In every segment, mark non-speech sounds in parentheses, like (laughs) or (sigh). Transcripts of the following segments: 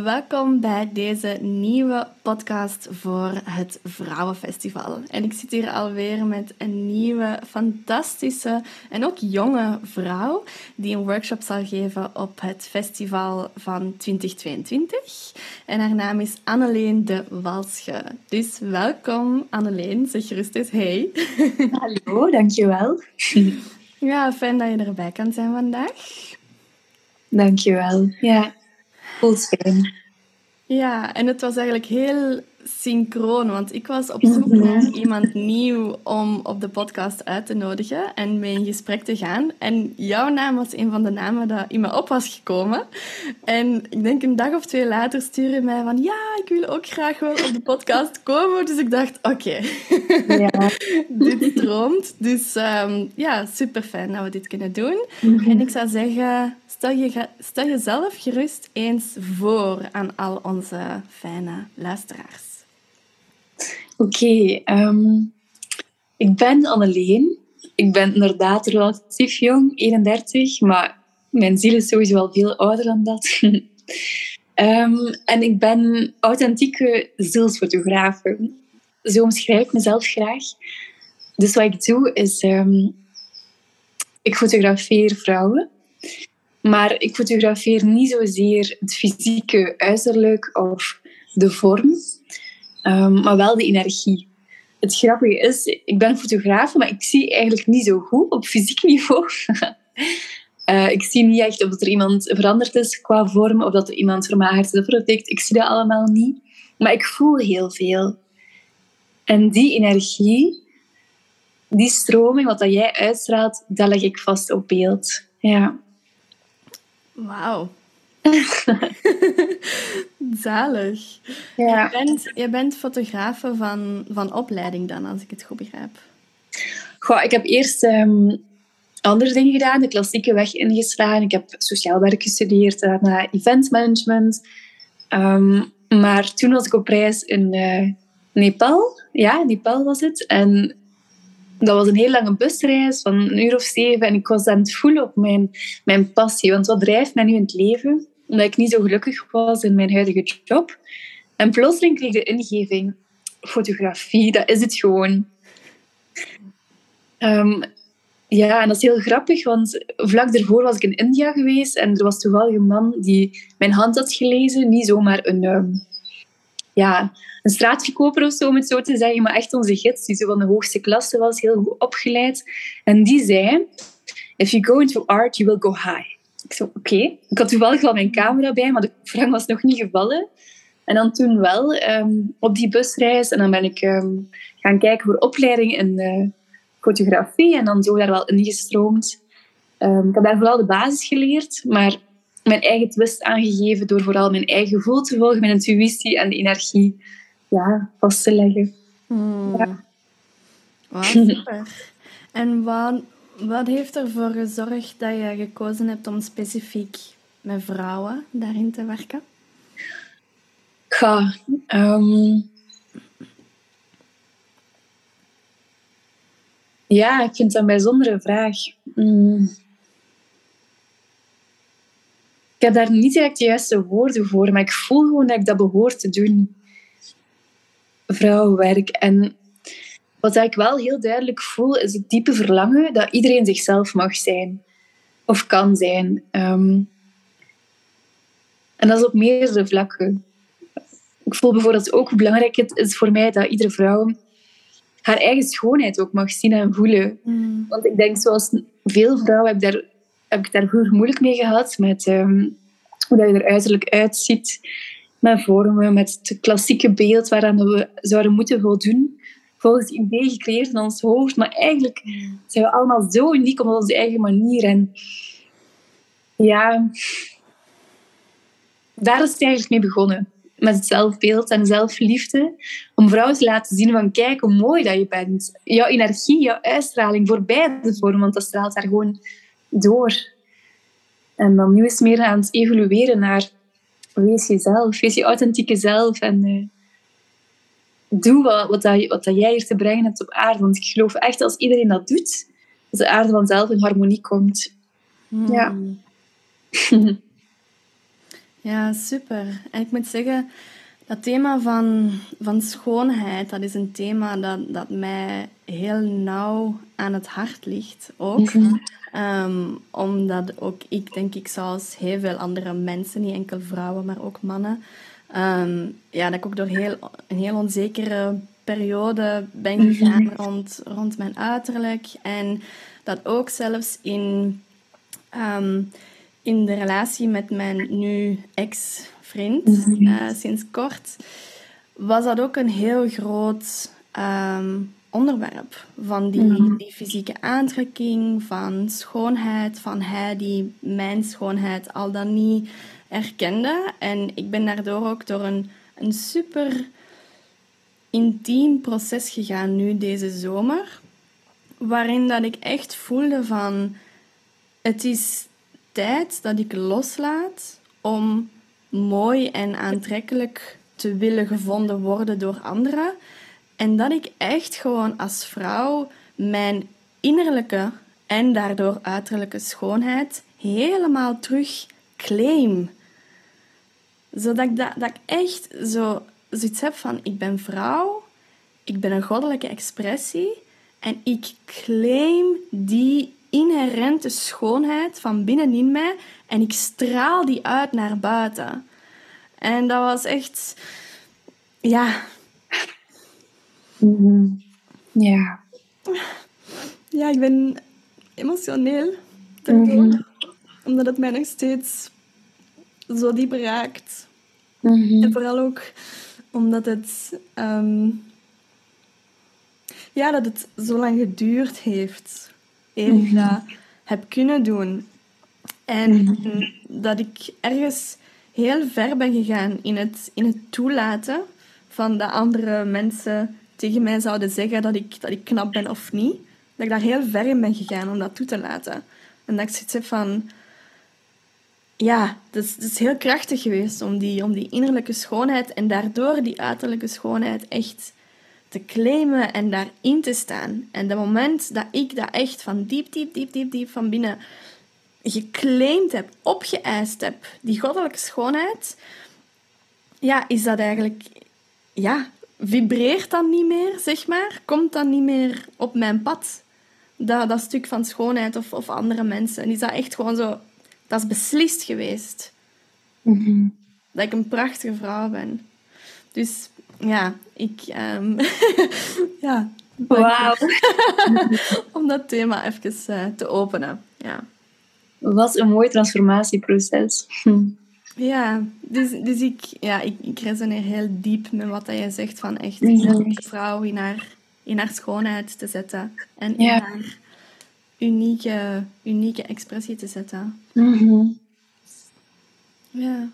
Welkom bij deze nieuwe podcast voor het Vrouwenfestival. En ik zit hier alweer met een nieuwe, fantastische en ook jonge vrouw die een workshop zal geven op het festival van 2022. En haar naam is Anneleen de Walsche. Dus welkom Anneleen, zeg gerust eens hey. (laughs) Hallo, dankjewel. Ja, fijn dat je erbij kan zijn vandaag. Dankjewel. Ja, Ja, en het was eigenlijk heel synchroon, want ik was op zoek naar iemand nieuw om op de podcast uit te nodigen en mee in gesprek te gaan. En jouw naam was een van de namen dat in me op was gekomen. En ik denk een dag of twee later stuurde mij van ja, ik wil ook graag wel op de podcast komen. Dus ik dacht, oké, ja. (laughs) dit stroomt. Dus um, ja, super fijn dat we dit kunnen doen. En ik zou zeggen, stel, je, stel jezelf gerust eens voor aan al onze fijne luisteraars. Oké, ehm, ik ben Anneleen. Ik ben inderdaad relatief jong, 31, maar mijn ziel is sowieso wel veel ouder dan dat. um, (laughs) en ik ben authentieke zielsfotograaf. Zo omschrijf ik mezelf graag. Dus wat ik doe is, um, ik fotografeer vrouwen. Maar ik fotografeer niet zozeer het fysieke uiterlijk of de vorm, um, maar wel de energie. Het grappige is, ik ben fotograaf, maar ik zie eigenlijk niet zo goed op fysiek niveau. uh, (laughs) ik zie niet echt of er iemand veranderd is qua vorm, of dat er iemand vermagerd is of verdikt. Ik zie dat allemaal niet. Maar ik voel heel veel. En die energie, die stroming, wat dat jij uitstraalt, dat leg ik vast op beeld. Ja. Wauw. (laughs) Zalig. Ja. Je, bent, je bent fotografe van, van opleiding dan, als ik het goed begrijp. Goh, ik heb eerst um, andere dingen gedaan, de klassieke weg ingeslagen. Ik heb sociaal werk gestudeerd, daarna eventmanagement. Um, maar toen was ik op reis in uh, Nepal. Ja, Nepal was het. En dat was een heel lange busreis van een uur of zeven. En ik was aan het voelen op mijn, mijn passie. Want wat drijft mij nu in het leven? Omdat ik niet zo gelukkig was in mijn huidige job. En plotseling kreeg ik de ingeving. Fotografie, dat is het gewoon. Um, ja, en dat is heel grappig, want vlak daarvoor was ik in India geweest en er was toevallig een man die mijn hand had gelezen. Niet zomaar een, um, ja, een straatverkoper of zo, om het zo te zeggen, maar echt onze gids, die zo van de hoogste klasse was, heel goed opgeleid. En die zei, if you go into art, you will go high. Ik zo, oké. Ik had toevallig wel mijn camera bij, maar de vraag was nog niet gevallen. En dan toen wel, ehm, op die busreis. En dan ben ik um, gaan kijken voor opleiding in uh, fotografie. En dan zo daar wel ingestroomd. Um, ik heb daar vooral de basis geleerd, maar mijn eigen twist aangegeven door vooral mijn eigen gevoel te volgen, mijn intuïtie en de energie ja, vast te leggen. Hmm. Ja. Wow, (laughs) super. en wat, wat heeft ervoor gezorgd dat je gekozen hebt om specifiek met vrouwen daarin te werken? Ja, um... ja, ik vind dat een bijzondere vraag. Mm. Ik heb daar niet direct de juiste woorden voor, maar ik voel gewoon dat ik dat behoor te doen. Vrouwenwerk. En wat ik wel heel duidelijk voel, is het diepe verlangen dat iedereen zichzelf mag zijn. Of kan zijn. Ehm, en dat is op meerdere vlakken. Ik voel bijvoorbeeld ook hoe belangrijk het is voor mij dat iedere vrouw haar eigen schoonheid ook mag zien en voelen. Mm. Want ik denk, zoals veel vrouwen heb, daar, heb ik daar vroeger moeilijk mee gehad. Met um, hoe dat je er uiterlijk uitziet. Met vormen, met het klassieke beeld waaraan we zouden moeten voldoen volgens het idee gecreëerd in ons hoofd. Maar eigenlijk zijn we allemaal zo uniek op onze eigen manier. En ja, daar is het eigenlijk mee begonnen. Met het zelfbeeld en zelfliefde. Om vrouwen te laten zien van kijk hoe mooi dat je bent. Jouw energie, jouw uitstraling voor beide vormen. Want dat straalt daar gewoon door. En dan nu is het meer aan het evolueren naar wees jezelf. Wees je authentieke zelf. En uh, doe wat, wat, dat, wat dat jij hier te brengen hebt op aarde. Want ik geloof echt, als iedereen dat doet, dat de aarde vanzelf in harmonie komt. Hmm. Ja. (laughs) Ja, super. En ik moet zeggen, dat thema van, van schoonheid, dat is een thema dat, dat mij heel nauw aan het hart ligt ook. Mhm. Ehm, omdat ook ik, denk ik, zoals heel veel andere mensen, niet enkel vrouwen, maar ook mannen, um, ja, dat ik ook door heel, een heel onzekere periode ben mhm. gegaan rond, rond mijn uiterlijk. En dat ook zelfs in, um, in de relatie met mijn nu ex-vriend, mhm. uh, sinds kort, was dat ook een heel groot um, onderwerp. Van die, mhm. die fysieke aantrekking, van schoonheid, van hij die mijn schoonheid al dan niet erkende. En ik ben daardoor ook door een, een super intiem proces gegaan nu deze zomer. Waarin dat ik echt voelde van... Het is tijd dat ik loslaat om mooi en aantrekkelijk te willen gevonden worden door anderen. En dat ik echt gewoon als vrouw mijn innerlijke en daardoor uiterlijke schoonheid helemaal terug claim. Zodat ik, dat, dat ik echt zo, zoiets heb van, ik ben vrouw, ik ben een goddelijke expressie en ik claim die inherente schoonheid van binnenin mij en ik straal die uit naar buiten. En dat was echt, ja, Mhm. Ja. Ja, ik ben emotioneel. Mm Omdat het mij nog steeds zo diep raakt. Mhm. En vooral ook omdat het... Ehm, ja, dat het zo lang geduurd heeft. Eer ik mhm. dat heb kunnen doen. En dat ik ergens heel ver ben gegaan in het, in het toelaten van de andere mensen tegen mij zouden zeggen dat ik, dat ik knap ben of niet, dat ik daar heel ver in ben gegaan om dat toe te laten. En dat ik zoiets heb van... Ja, het is, heel krachtig geweest om die, om die innerlijke schoonheid en daardoor die uiterlijke schoonheid echt te claimen en daarin te staan. En het moment dat ik dat echt van diep, diep, diep, diep, diep van binnen geclaimd heb, opgeëist heb, die goddelijke schoonheid, ja, is dat eigenlijk ja, vibreert dan niet meer, zeg maar. Komt dan niet meer op mijn pad. Dat, dat stuk van schoonheid of, of andere mensen. En is dat echt gewoon zo... Dat is beslist geweest. Mhm. Dat ik een prachtige vrouw ben. Dus ja, ik... Um, (laughs) ja. Wauw. (laughs) Om dat thema even uh, te openen. Ja. Wat een mooi transformatieproces. (laughs) Ja, dus, dus ik, ja, ik, ik resoneer heel diep met wat jij zegt van echt een vrouw in haar, in haar schoonheid te zetten. En in haar unieke, unieke expressie te zetten. Mhm. Ja.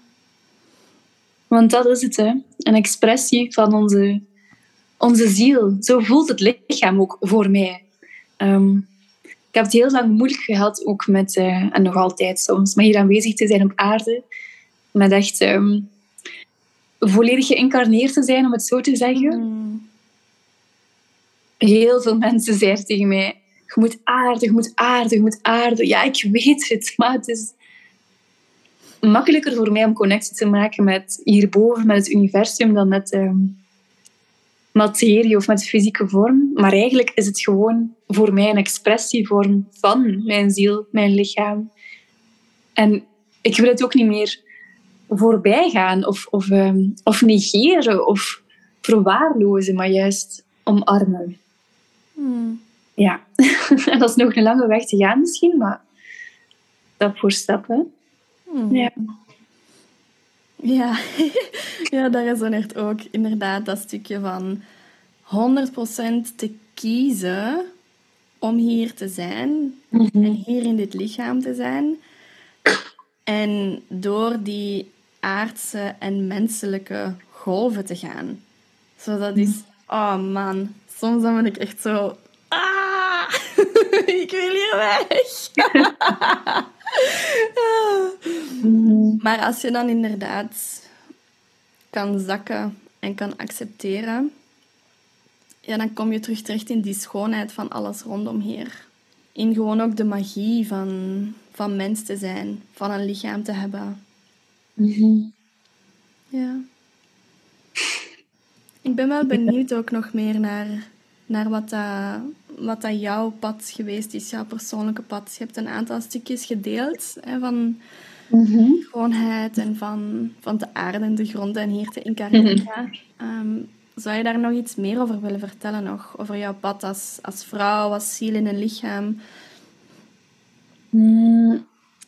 Want dat is het, hè. Een expressie van onze, onze ziel. Zo voelt het lichaam ook voor mij. Ehm, ik heb het heel lang moeilijk gehad, ook met, uh, en nog altijd soms, maar hier aanwezig te zijn op aarde met echt ehm, volledig geïncarneerd te zijn, om het zo te zeggen. Mm. Heel veel mensen zeiden tegen mij, je moet aardig, je moet aardig, je moet aardig. Ja, ik weet het, maar het is makkelijker voor mij om connectie te maken met hierboven, met het universum, dan met um, materie of met fysieke vorm. Maar eigenlijk is het gewoon voor mij een expressievorm van mijn ziel, mijn lichaam. En ik wil het ook niet meer voorbij gaan of, of, um, of negeren of verwaarlozen, maar juist omarmen. Hmm. Ja, (laughs) dat is nog een lange weg te gaan misschien, maar stap voor stap. Hè? Hmm. Ja. Ja. (laughs) ja, daar is dan echt ook inderdaad dat stukje van 100% te kiezen om hier te zijn mhm. en hier in dit lichaam te zijn. En door die aardse en menselijke golven te gaan. Zo dat is... Oh man, soms dan ben ik echt zo... Ah, (laughs) ik wil hier weg. (laughs) maar als je dan inderdaad kan zakken en kan accepteren, ja, dan kom je terug terecht in die schoonheid van alles rondom hier. In gewoon ook de magie van, van mens te zijn, van een lichaam te hebben. Ja. Ik ben wel benieuwd ook nog meer naar, naar wat, dat, wat dat jouw pad geweest is, jouw persoonlijke pad. Je hebt een aantal stukjes gedeeld hè, van mm schoonheid en van, van de aarde en de grond en hier te incarneren. Mm zou je daar nog iets meer over willen vertellen? Nog? Over jouw pad als, als vrouw, als ziel in een lichaam? Mm,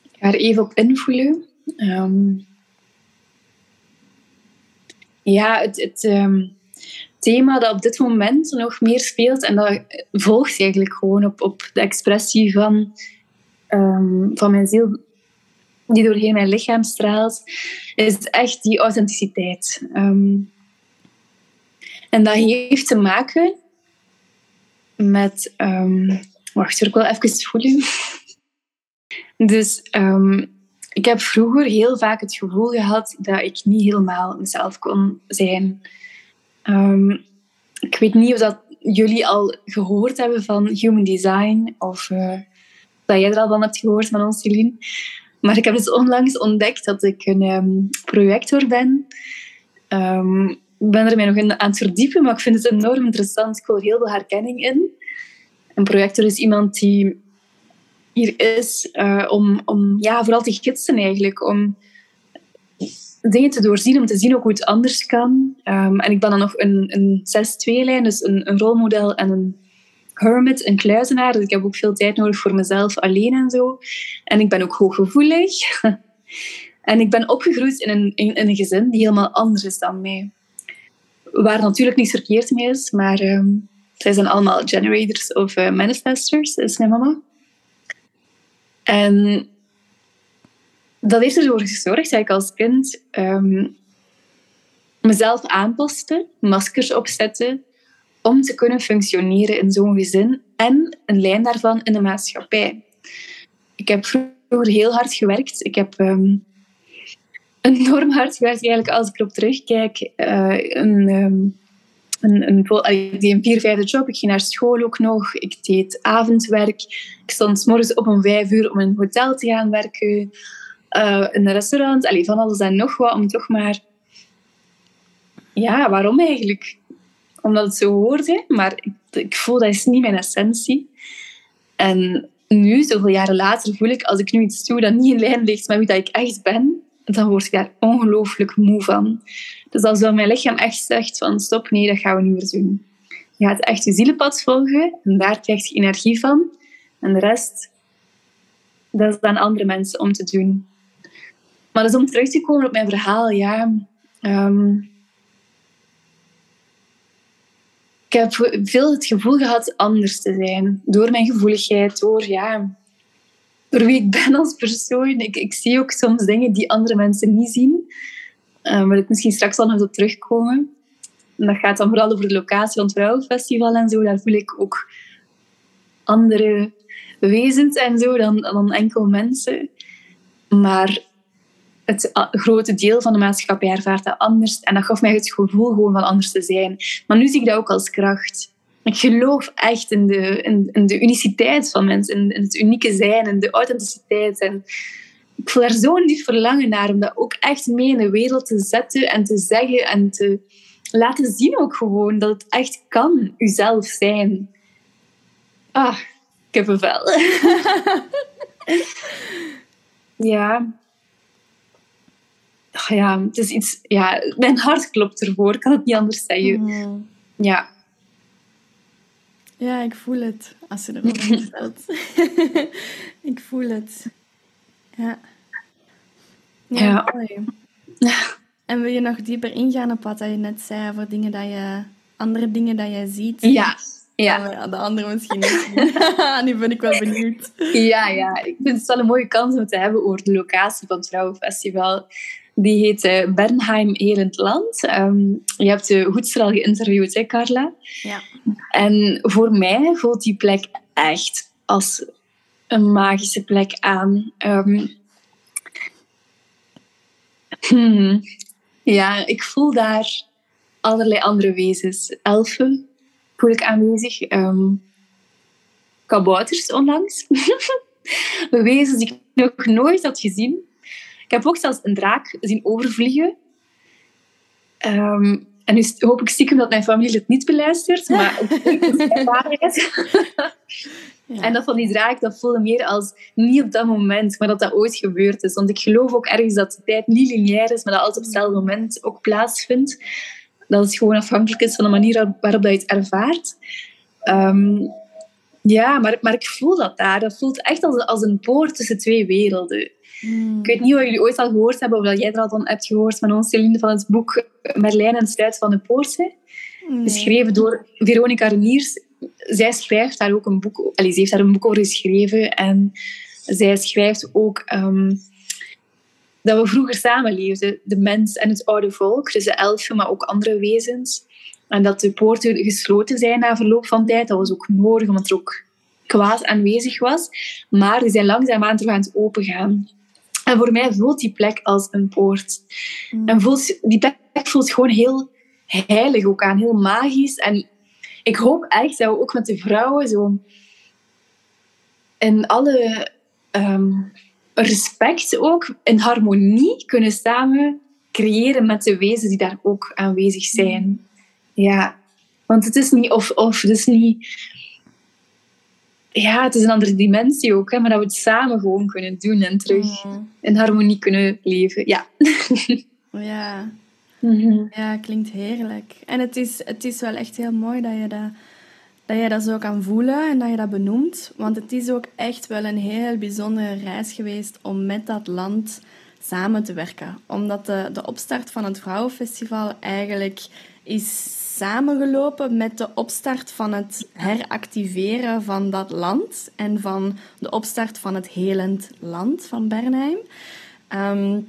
ik ga er even op invoelen. Ehm, ja, het, het ehm, thema dat op dit moment nog meer speelt, en dat volgt eigenlijk gewoon op, op de expressie van, um, van mijn ziel, die doorheen mijn lichaam straalt, is echt die authenticiteit. En dat heeft te maken met... Wacht, ik wil even voelen. (laughs) Dus ik heb vroeger heel vaak het gevoel gehad dat ik niet helemaal mezelf kon zijn. Um, ik weet niet of dat jullie al gehoord hebben van Human Design of uh, dat jij er al van hebt gehoord van ons, Celine. Maar ik heb dus onlangs ontdekt dat ik een um, projector ben. Um, ik ben er mij nog in aan het verdiepen, maar ik vind het enorm interessant. Ik hoor heel veel herkenning in. Een projector is iemand die hier is uh, om, om ja, vooral te gidsen eigenlijk, om dingen te doorzien, om te zien hoe het anders kan. Um, en ik ben dan nog een, een 6-2-lijn, dus een, een rolmodel en een hermit, een kluizenaar. Dus ik heb ook veel tijd nodig voor mezelf alleen en zo. En ik ben ook hooggevoelig. (laughs) en ik ben opgegroeid in een, een gezin die helemaal anders is dan mij. Waar natuurlijk niets verkeerd mee is, maar um, zij zijn allemaal generators of uh, manifestors, is mijn mama. En dat heeft ervoor gezorgd dat ik als kind um, mezelf aanpaste, maskers opzette, om te kunnen functioneren in zo'n gezin en een lijn daarvan in de maatschappij. Ik heb vroeger heel hard gewerkt. Ik heb um, enorm hard gewerkt, eigenlijk, als ik erop terugkijk. Uh, een, um, een, ik deed een vier, vijfde job. Ik ging naar school ook nog. Ik deed avondwerk. Ik stond morgens op om vijf uur om in een hotel te gaan werken. Uh, in een restaurant. Allee, van alles en nog wat. Om toch maar... Ja, waarom eigenlijk? Omdat het zo hoort, maar ik, ik voel dat is niet mijn essentie. En nu, zoveel jaren later, voel ik als ik nu iets doe dat niet in lijn ligt met wie dat ik echt ben, dan word ik daar ongelooflijk moe van. Dus als dan mijn lichaam echt zegt van stop, nee, dat gaan we niet meer doen. Je gaat echt je zielenpad volgen en daar krijg je energie van. En de rest, dat is aan andere mensen om te doen. Maar dus om terug te komen op mijn verhaal, ja... Ehm, ik heb veel het gevoel gehad anders te zijn. Door mijn gevoeligheid, door ja, door wie ik ben als persoon. Ik, zie ook soms dingen die andere mensen niet zien. Uh, waar ik misschien straks al nog op terugkomen. En dat gaat dan vooral over de locatie van het Vrouwenfestival en zo. Daar voel ik ook andere wezens en zo dan, dan enkel mensen. Maar het grote deel van de maatschappij ervaart dat anders. En dat gaf mij het gevoel gewoon van anders te zijn. Maar nu zie ik dat ook als kracht ik geloof echt in de, in, in de uniciteit van mensen, in, in, het unieke zijn en de authenticiteit. En ik voel daar zo'n lief verlangen naar om dat ook echt mee in de wereld te zetten en te zeggen en te laten zien ook gewoon dat het echt kan, uzelf zijn. Ah, ik heb een vel. (laughs) ja. ja, het is iets... Ja, mijn hart klopt ervoor, ik kan het niet anders zeggen. Mm. Ja. Ja, ik voel het als ze erover vertelt. ik voel het. Ja. Ja, ja. Mooi. En wil je nog dieper ingaan op wat je net zei over dingen dat je, andere dingen dat jij ziet? Ja. Ja. de andere misschien niet. (laughs) nu ben ik wel benieuwd. Ja, ja, ik vind het wel een mooie kans om te hebben over de locatie van het Vrouwenfestival. Die heet uh, Bernheim Helend Land. Ehm, je hebt de Hoedster al geïnterviewd, hè, Carla? Ja. En voor mij voelt die plek echt als een magische plek aan. Um, hmm, ja, ik voel daar allerlei andere wezens. Elfen voel ik aanwezig. Um, kabouters onlangs. (laughs) wezens die ik nog nooit had gezien Ik heb ook zelfs een draak zien overvliegen. Ehm, en nu hoop ik stiekem dat mijn familie het niet beluistert, (laughs) maar het is waarheid. Ja. En dat van die draak, dat voelde meer als niet op dat moment, maar dat dat ooit gebeurd is. Want ik geloof ook ergens dat de tijd niet lineair is, maar dat alles op hetzelfde moment ook plaatsvindt. Dat het gewoon afhankelijk is van de manier waarop je het ervaart. Ehm, ja, maar, maar ik voel dat daar. Dat voelt echt als, als een poort tussen twee werelden. Hmm. Ik weet niet of jullie ooit al gehoord hebben, of dat jij er al van hebt gehoord van ons, Celine, van het boek Merlijn en Strijd van de Poorten. Nee. Geschreven door Veronica Reniers. Zij schrijft daar ook een boek Allee, ze heeft daar een boek over geschreven. En zij schrijft ook um, dat we vroeger samenleefden, de mens en het oude volk, dus de elfen, maar ook andere wezens. En dat de poorten gesloten zijn na verloop van tijd. Dat was ook nodig, omdat er ook kwaad aanwezig was. Maar die zijn langzaamaan terug aan het opengaan. En voor mij voelt die plek als een poort. Mm. En voelt, die plek voelt gewoon heel heilig ook aan, heel magisch. En ik hoop echt dat we ook met de vrouwen zo in alle ehm, respect ook, in harmonie kunnen samen creëren met de wezens die daar ook aanwezig zijn. Ja, want het is niet of-of, het is niet... Ja, het is een andere dimensie ook, hè, maar dat we het samen gewoon kunnen doen en terug mm. in harmonie kunnen leven. Ja. (laughs) ja. (laughs) Mm Ja, klinkt heerlijk. En het is, het is wel echt heel mooi dat je dat, dat je dat zo kan voelen en dat je dat benoemt. Want het is ook echt wel een heel bijzondere reis geweest om met dat land samen te werken. Omdat de, de opstart van het Vrouwenfestival eigenlijk is samengelopen met de opstart van het heractiveren van dat land en van de opstart van het helend land van Bernheim. Ehm,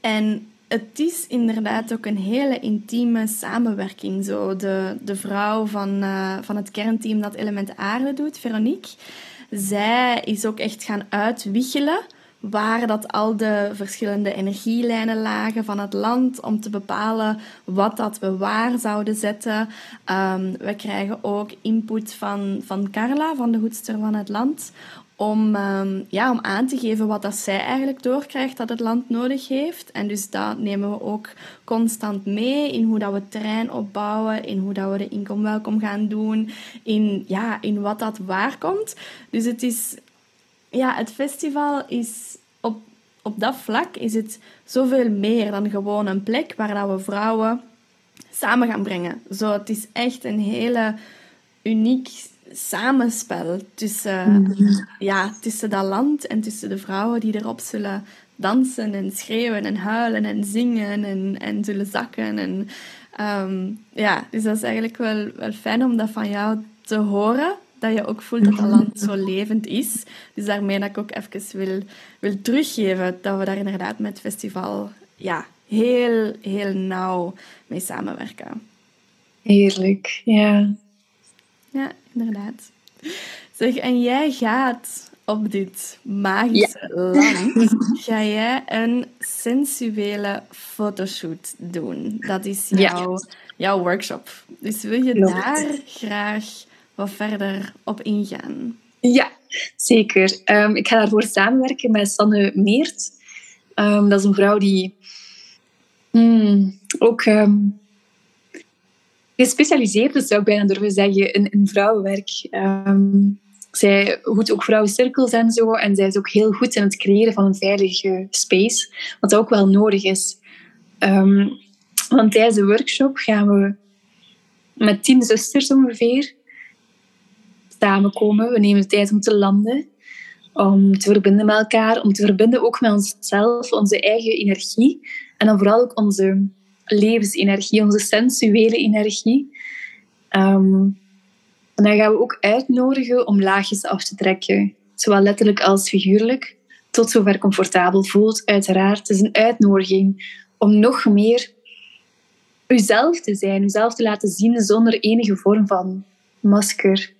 en het is inderdaad ook een hele intieme samenwerking. Zo de, de vrouw van, uh, van het kernteam dat Element Aarde doet, Veronique, zij is ook echt gaan uitwiegelen waar dat al de verschillende energielijnen lagen van het land om te bepalen wat dat we waar zouden zetten. Um, we krijgen ook input van, van Carla, van de hoedster van het land, om, um, ja, om aan te geven wat dat zij eigenlijk doorkrijgt dat het land nodig heeft. En dus dat nemen we ook constant mee in hoe dat we terrein opbouwen, in hoe dat we de inkom welkom gaan doen, in, ja, in wat dat waar komt. Dus het is ja, het festival is op, op dat vlak is het zoveel meer dan gewoon een plek waar dat we vrouwen samen gaan brengen. Zo, het is echt een hele uniek samenspel tussen, mhm. ja, tussen dat land en tussen de vrouwen die erop zullen dansen en schreeuwen en huilen en zingen en, en zullen zakken. En, um, ja, dus dat is eigenlijk wel, wel fijn om dat van jou te horen dat je ook voelt dat het land zo levend is. Dus daarmee dat ik ook even wil, wil teruggeven dat we daar inderdaad met het festival ja, heel, heel nauw mee samenwerken. Heerlijk, ja. Ja, inderdaad. Zeg, en jij gaat op dit magische land, (laughs) ga jij een sensuele fotoshoot doen. Dat is jouw, jouw workshop. Dus wil je daar graag wat verder op ingaan. Ja, zeker. Um, ik ga daarvoor samenwerken met Sanne Meert. Um, dat is een vrouw die hmm, ook um, gespecialiseerd is, zou ik bijna durven zeggen, in, in vrouwenwerk. zij goed ook vrouwencirkels en zo. En zij is ook heel goed in het creëren van een veilige space. Wat ook wel nodig is. want tijdens de workshop gaan we met tien zusters ongeveer We nemen tijd om te landen, om te verbinden met elkaar, om te verbinden ook met onszelf, onze eigen energie. En dan vooral ook onze levensenergie, onze sensuele energie. Um, en dan gaan we ook uitnodigen om laagjes af te trekken, zowel letterlijk als figuurlijk, tot zover comfortabel voelt. Uiteraard, het is een uitnodiging om nog meer uzelf te zijn, uzelf te laten zien zonder enige vorm van masker.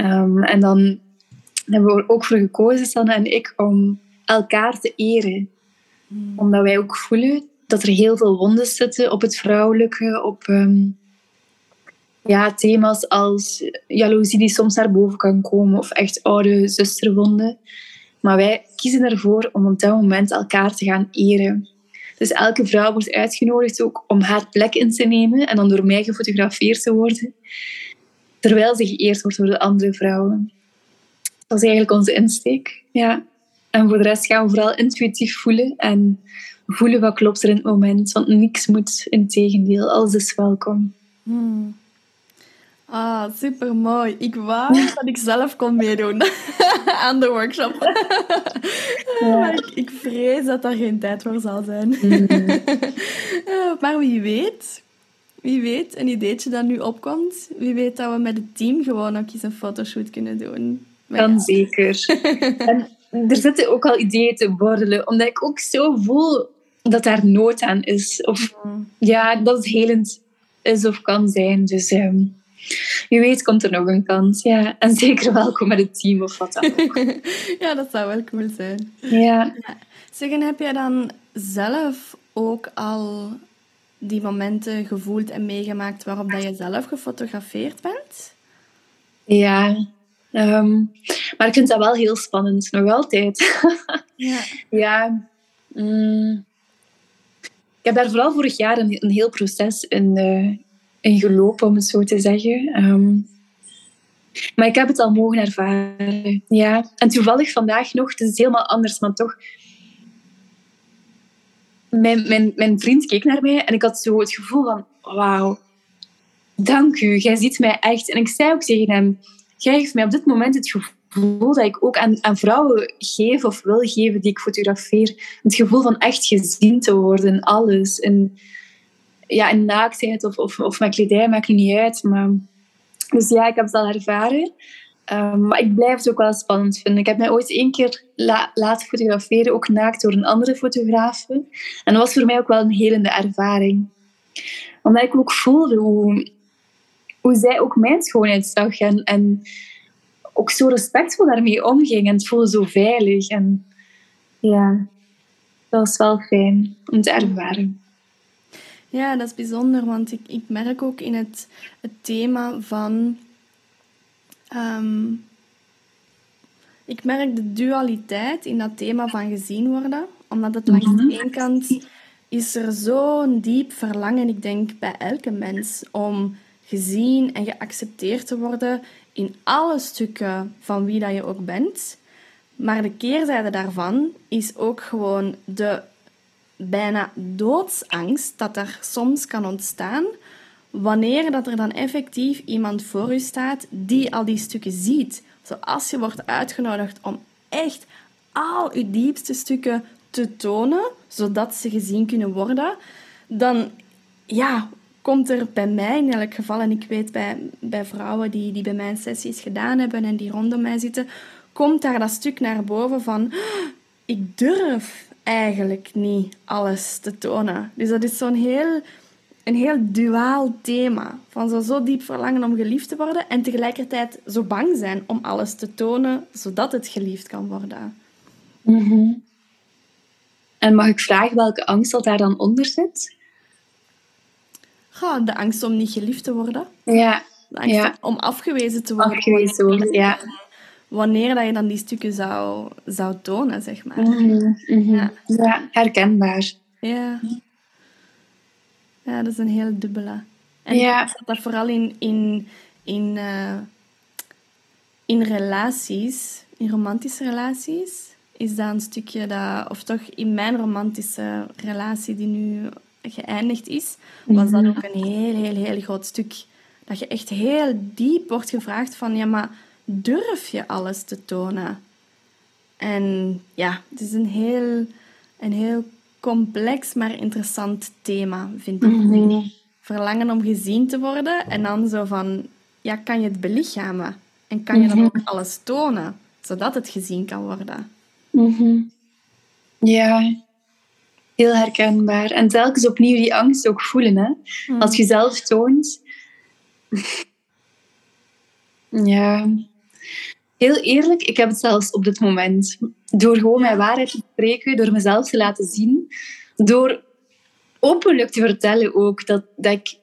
Um, en dan hebben we er ook voor gekozen, Sanne en ik, om elkaar te eren. Hmm. Omdat wij ook voelen dat er heel veel wonden zitten op het vrouwelijke, op um, ja, thema's als jaloezie die soms naar boven kan komen, of echt oude zusterwonden. Maar wij kiezen ervoor om op dat moment elkaar te gaan eren. Dus elke vrouw wordt uitgenodigd ook om haar plek in te nemen en dan door mij gefotografeerd te worden. Terwijl ze geëerd wordt door de andere vrouwen. Dat is eigenlijk onze insteek. Ja. En voor de rest gaan we vooral intuïtief voelen en voelen wat klopt er in het moment. Want niks moet, in tegendeel, alles is welkom. Hmm. Ah, super mooi. Ik wou (laughs) dat ik zelf kon meedoen (laughs) aan de workshop. (laughs) maar ik, ik, vrees dat daar geen tijd voor zal zijn. Hmm. maar wie weet, wie weet, een ideetje dat nu opkomt, wie weet dat we met het team gewoon ook eens een fotoshoot kunnen doen. kan zeker. (laughs) en er zitten ook al ideeën te borrelen, omdat ik ook zo voel dat daar nood aan is. Of hmm. ja, dat het helend is of kan zijn. Dus um, wie weet komt er nog een kans. Ja. En (laughs) zeker welkom met het team of wat dan ook. (laughs) ja, dat zou wel cool zijn. Ja. Zeg, en heb jij dan zelf ook al die momenten gevoeld en meegemaakt waarop dat je zelf gefotografeerd bent? Ja, ehm, maar ik vind dat wel heel spannend, nog altijd. (laughs) ja. ja mm. ik heb daar vooral vorig jaar een, een heel proces in, uh, in gelopen, om het zo te zeggen. Ehm, maar ik heb het al mogen ervaren. Ja. En toevallig vandaag nog, het is helemaal anders, maar toch mijn, mijn, mijn vriend keek naar mij en ik had zo het gevoel van, wauw, dank u, jij ziet mij echt. En ik zei ook tegen hem, jij geeft mij op dit moment het gevoel dat ik ook aan, aan vrouwen geef of wil geven die ik fotografeer. Het gevoel van echt gezien te worden, alles. In, ja, in naaktheid of, of, of met kledij, maakt niet uit. Maar... Dus ja, ik heb het al ervaren. Ehm, maar ik blijf het ook wel spannend vinden. Ik heb mij ooit één keer laten fotograferen, ook naakt door een andere fotograaf. En dat was voor mij ook wel een helende ervaring. Omdat ik ook voelde hoe, hoe zij ook mijn schoonheid zag. En, en ook zo respectvol daarmee omging. En het voelde zo veilig. En ja, dat was wel fijn om te ervaren. Ja, dat is bijzonder, want ik, ik merk ook in het, het thema van Ehm, ik merk de dualiteit in dat thema van gezien worden, omdat het langs de mhm. ene kant is er zo'n diep verlangen, ik denk bij elke mens, om gezien en geaccepteerd te worden in alle stukken van wie dat je ook bent. Maar de keerzijde daarvan is ook gewoon de bijna doodsangst dat er soms kan ontstaan wanneer dat er dan effectief iemand voor u staat die al die stukken ziet. Zoals je wordt uitgenodigd om echt al uw diepste stukken te tonen, zodat ze gezien kunnen worden, dan ja, komt er bij mij in elk geval, en ik weet bij, bij vrouwen die, die bij mijn sessies gedaan hebben en die rondom mij zitten, komt daar dat stuk naar boven van ik durf eigenlijk niet alles te tonen. Dus dat is zo'n heel een heel duaal thema. Van zo, zo diep verlangen om geliefd te worden en tegelijkertijd zo bang zijn om alles te tonen zodat het geliefd kan worden. Mhm. En mag ik vragen welke angst dat daar dan onder zit? Ja, de angst om niet geliefd te worden. Ja. De angst ja. om afgewezen te worden. Afgewezen worden, ja. Wanneer dat je dan die stukken zou, zou tonen, zeg maar. Mhm, mhm. Ja. ja, herkenbaar. Ja. Ja, dat is een heel dubbele. En ja. dat vooral in, in, in, uh, in relaties, in romantische relaties, is dat een stukje dat, of toch in mijn romantische relatie die nu geëindigd is, was dat mhm. ook een heel, heel, heel groot stuk. Dat je echt heel diep wordt gevraagd van, ja, maar durf je alles te tonen? En ja, het is een heel, een heel complex, maar interessant thema, vind ik. Mhm. Verlangen om gezien te worden en dan zo van, ja, kan je het belichamen? En kan je dan mhm. ook alles tonen, zodat het gezien kan worden? Mhm. Ja, heel herkenbaar. En telkens opnieuw die angst ook voelen. Hè? Als je zelf toont. ja. Heel eerlijk, ik heb het zelfs op dit moment. Door gewoon mijn waarheid te spreken, door mezelf te laten zien, door openlijk te vertellen ook dat, dat ik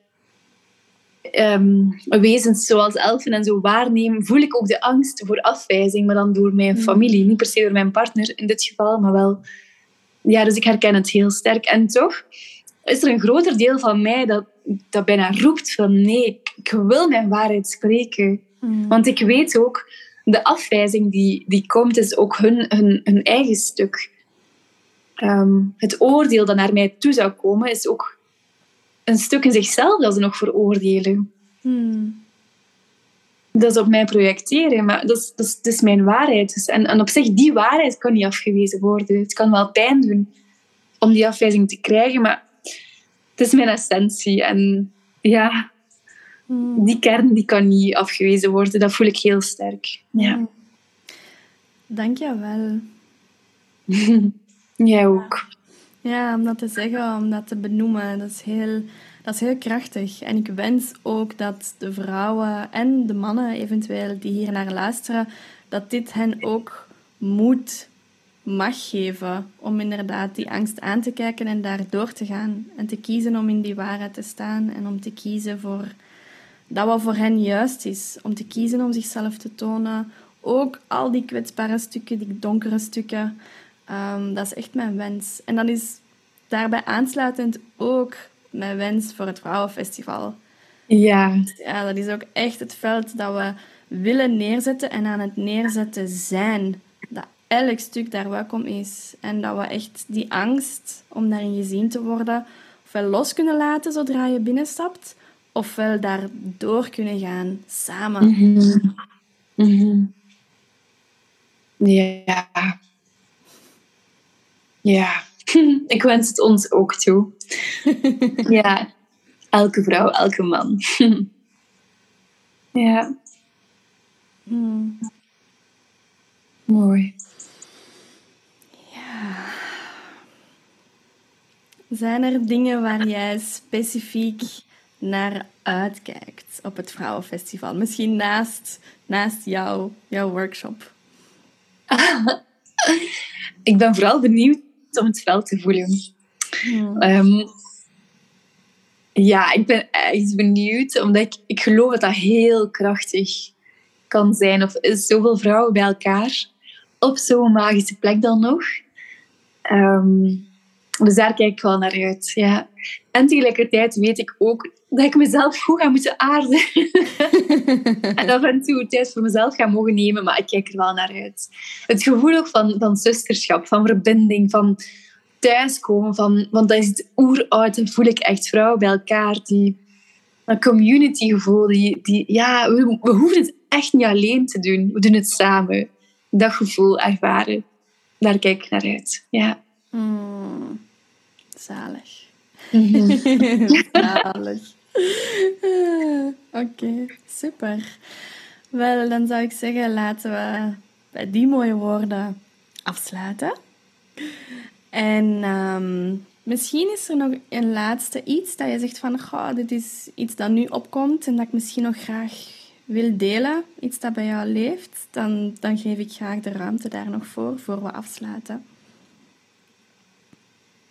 ehm, wezens zoals elfen en zo waarneem, voel ik ook de angst voor afwijzing, maar dan door mijn familie. Niet per se door mijn partner in dit geval, maar wel... Ja, dus ik herken het heel sterk. En toch is er een groter deel van mij dat, dat bijna roept van nee, ik, ik wil mijn waarheid spreken. Want ik weet ook, de afwijzing die, die komt, is ook hun, hun, hun eigen stuk. Ehm, het oordeel dat naar mij toe zou komen, is ook een stuk in zichzelf dat ze nog veroordelen. Hmm. Dat is op mij projecteren, maar dat is, dat is, dat is mijn waarheid. Dus, en, en op zich, die waarheid kan niet afgewezen worden. Het kan wel pijn doen om die afwijzing te krijgen, maar het is mijn essentie. En ja, hmm. die kern die kan niet afgewezen worden. Dat voel ik heel sterk. Ja. Hmm. Dank je wel. (laughs) Jij ook. Ja, om dat te zeggen, om dat te benoemen, dat is heel, dat is heel krachtig. En ik wens ook dat de vrouwen en de mannen eventueel die hier naar luisteren, dat dit hen ook moed mag geven om inderdaad die angst aan te kijken en daar door te gaan. En te kiezen om in die waarheid te staan en om te kiezen voor dat wat voor hen juist is. Om te kiezen om zichzelf te tonen. Ook al die kwetsbare stukken, die donkere stukken. Ehm, dat is echt mijn wens. En dan is daarbij aansluitend ook mijn wens voor het Vrouwenfestival. Ja. Ja, dat is ook echt het veld dat we willen neerzetten en aan het neerzetten zijn. Dat elk stuk daar welkom is. En dat we echt die angst om daarin gezien te worden, ofwel los kunnen laten zodra je binnenstapt, ofwel daar door kunnen gaan samen. Mm -hmm. Ja. Ja. (laughs) Ik wens het ons ook toe. (laughs) ja. Elke vrouw, elke man. (laughs) ja. Hmm. Mooi. Zijn er dingen waar jij specifiek naar uitkijkt op het Vrouwenfestival? Misschien naast, naast jou, jouw workshop. ik ben vooral benieuwd om het veld te voelen. Hmm. Ehm, ja, ik ben echt benieuwd, omdat ik, ik geloof dat dat heel krachtig kan zijn. Of zoveel vrouwen bij elkaar op zo'n magische plek dan nog. Um, dus daar kijk ik wel naar uit. Ja. En tegelijkertijd weet ik ook dat ik mezelf goed ga moeten aarden. (laughs) en af en toe tijd voor mezelf ga mogen nemen, maar ik kijk er wel naar uit. Het gevoel ook van, van zusterschap, van verbinding, van thuiskomen. Van, want dat is het oeroud, dan voel ik echt vrouwen bij elkaar. Die, een community gevoel. Die, die, ja, we, we hoeven het echt niet alleen te doen. We doen het samen. Dat gevoel ervaren. Daar kijk ik naar uit. Ja. Hmm. Zalig. Mhm. (laughs) Zalig. Oké, super. Wel, dan zou ik zeggen, laten we bij die mooie woorden afsluiten. En ehm, misschien is er nog een laatste iets dat je zegt van, goh, dit is iets dat nu opkomt en dat ik misschien nog graag wil delen, iets dat bij jou leeft, dan, dan geef ik graag de ruimte daar nog voor, voor we afsluiten.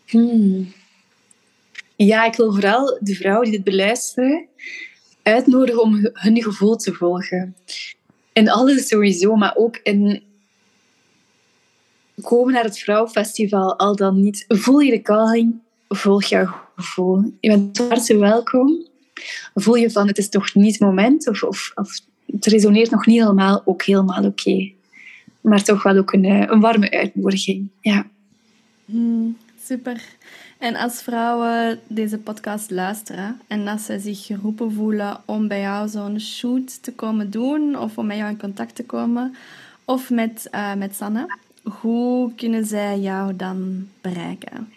Hmm. Ja, ik wil vooral de vrouwen die dit beluisteren uitnodigen om hun gevoel te volgen. In alles sowieso, maar ook in komen naar het Vrouwenfestival, al dan niet. Voel je de calling, volg jouw gevoel. Je bent hartstikke welkom. Voel je van het is toch niet het moment, of, of, het resoneert nog niet helemaal, ook helemaal oké. Maar toch wel ook een, eh, een warme uitnodiging. Ja. Hmm, super. En als vrouwen deze podcast luisteren en als ze zich geroepen voelen om bij jou zo'n shoot te komen doen of om met jou in contact te komen of met, uh, met Sanne, hoe kunnen zij jou dan bereiken?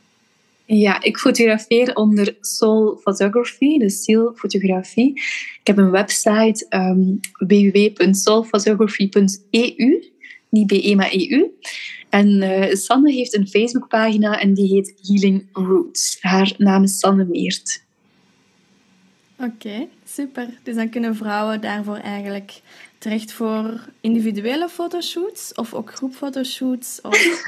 Ja, ik fotografeer onder Soul Photography, dus zielfotografie. Ik heb een website um, www.soulphotography.eu, niet BE, maar EU. En uh, Sanne heeft een Facebookpagina en die heet Healing Roots. Haar naam is Sanne Meert. Oké, super. Dus dan kunnen vrouwen daarvoor eigenlijk terecht voor individuele fotoshoots of ook groepfotoshoots? Of...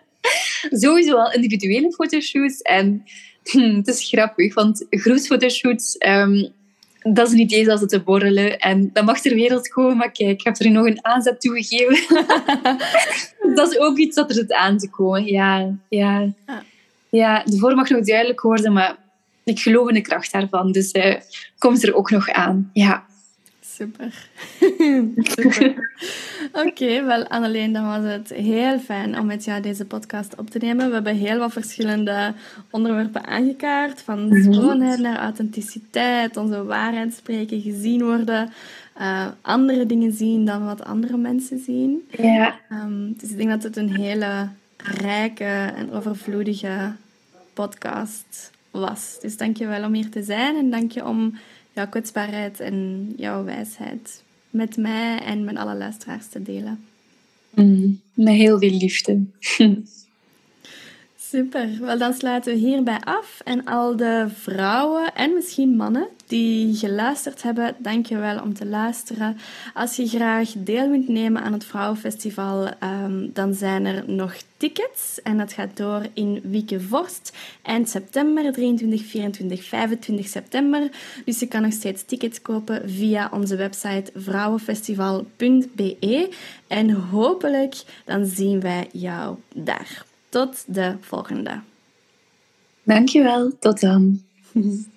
(laughs) Sowieso al individuele fotoshoots. En hm, (laughs) het is grappig, want groepsfotoshoots um, dat is een idee zoals het te borrelen. En dat mag ter wereld komen, maar kijk, ik heb er nog een aanzet toegegeven. (laughs) dat is ook iets dat er zit aan te komen. Ja, ja. ja, de vorm mag nog duidelijk worden, maar ik geloof in de kracht daarvan. Dus uh, komt er ook nog aan. Ja. Super. (laughs) Super. Oké, wel Anneleen, dan was het heel fijn om met jou deze podcast op te nemen. We hebben heel wat verschillende onderwerpen aangekaart. Van mhm. schoonheid naar authenticiteit, onze waarheid spreken, gezien worden. Uh, andere dingen zien dan wat andere mensen zien. Ja. Um, dus ik denk dat het een hele rijke en overvloedige podcast was. Dus dank je wel om hier te zijn en dank je om jouw kwetsbaarheid en jouw wijsheid met mij en met alle luisteraars te delen. Mm, met heel veel liefde. Super. Wel, dan sluiten we hierbij af. En al de vrouwen en misschien mannen die geluisterd hebben, dank je wel om te luisteren. Als je graag deel wilt nemen aan het Vrouwenfestival, um, dan zijn er nog tickets. En dat gaat door in Wieke Vorst eind september, 23, 24, 25 september. Dus je kan nog steeds tickets kopen via onze website vrouwenfestival.be. En hopelijk dan zien wij jou daar. Tot de volgende. Dankjewel, tot dan. (laughs)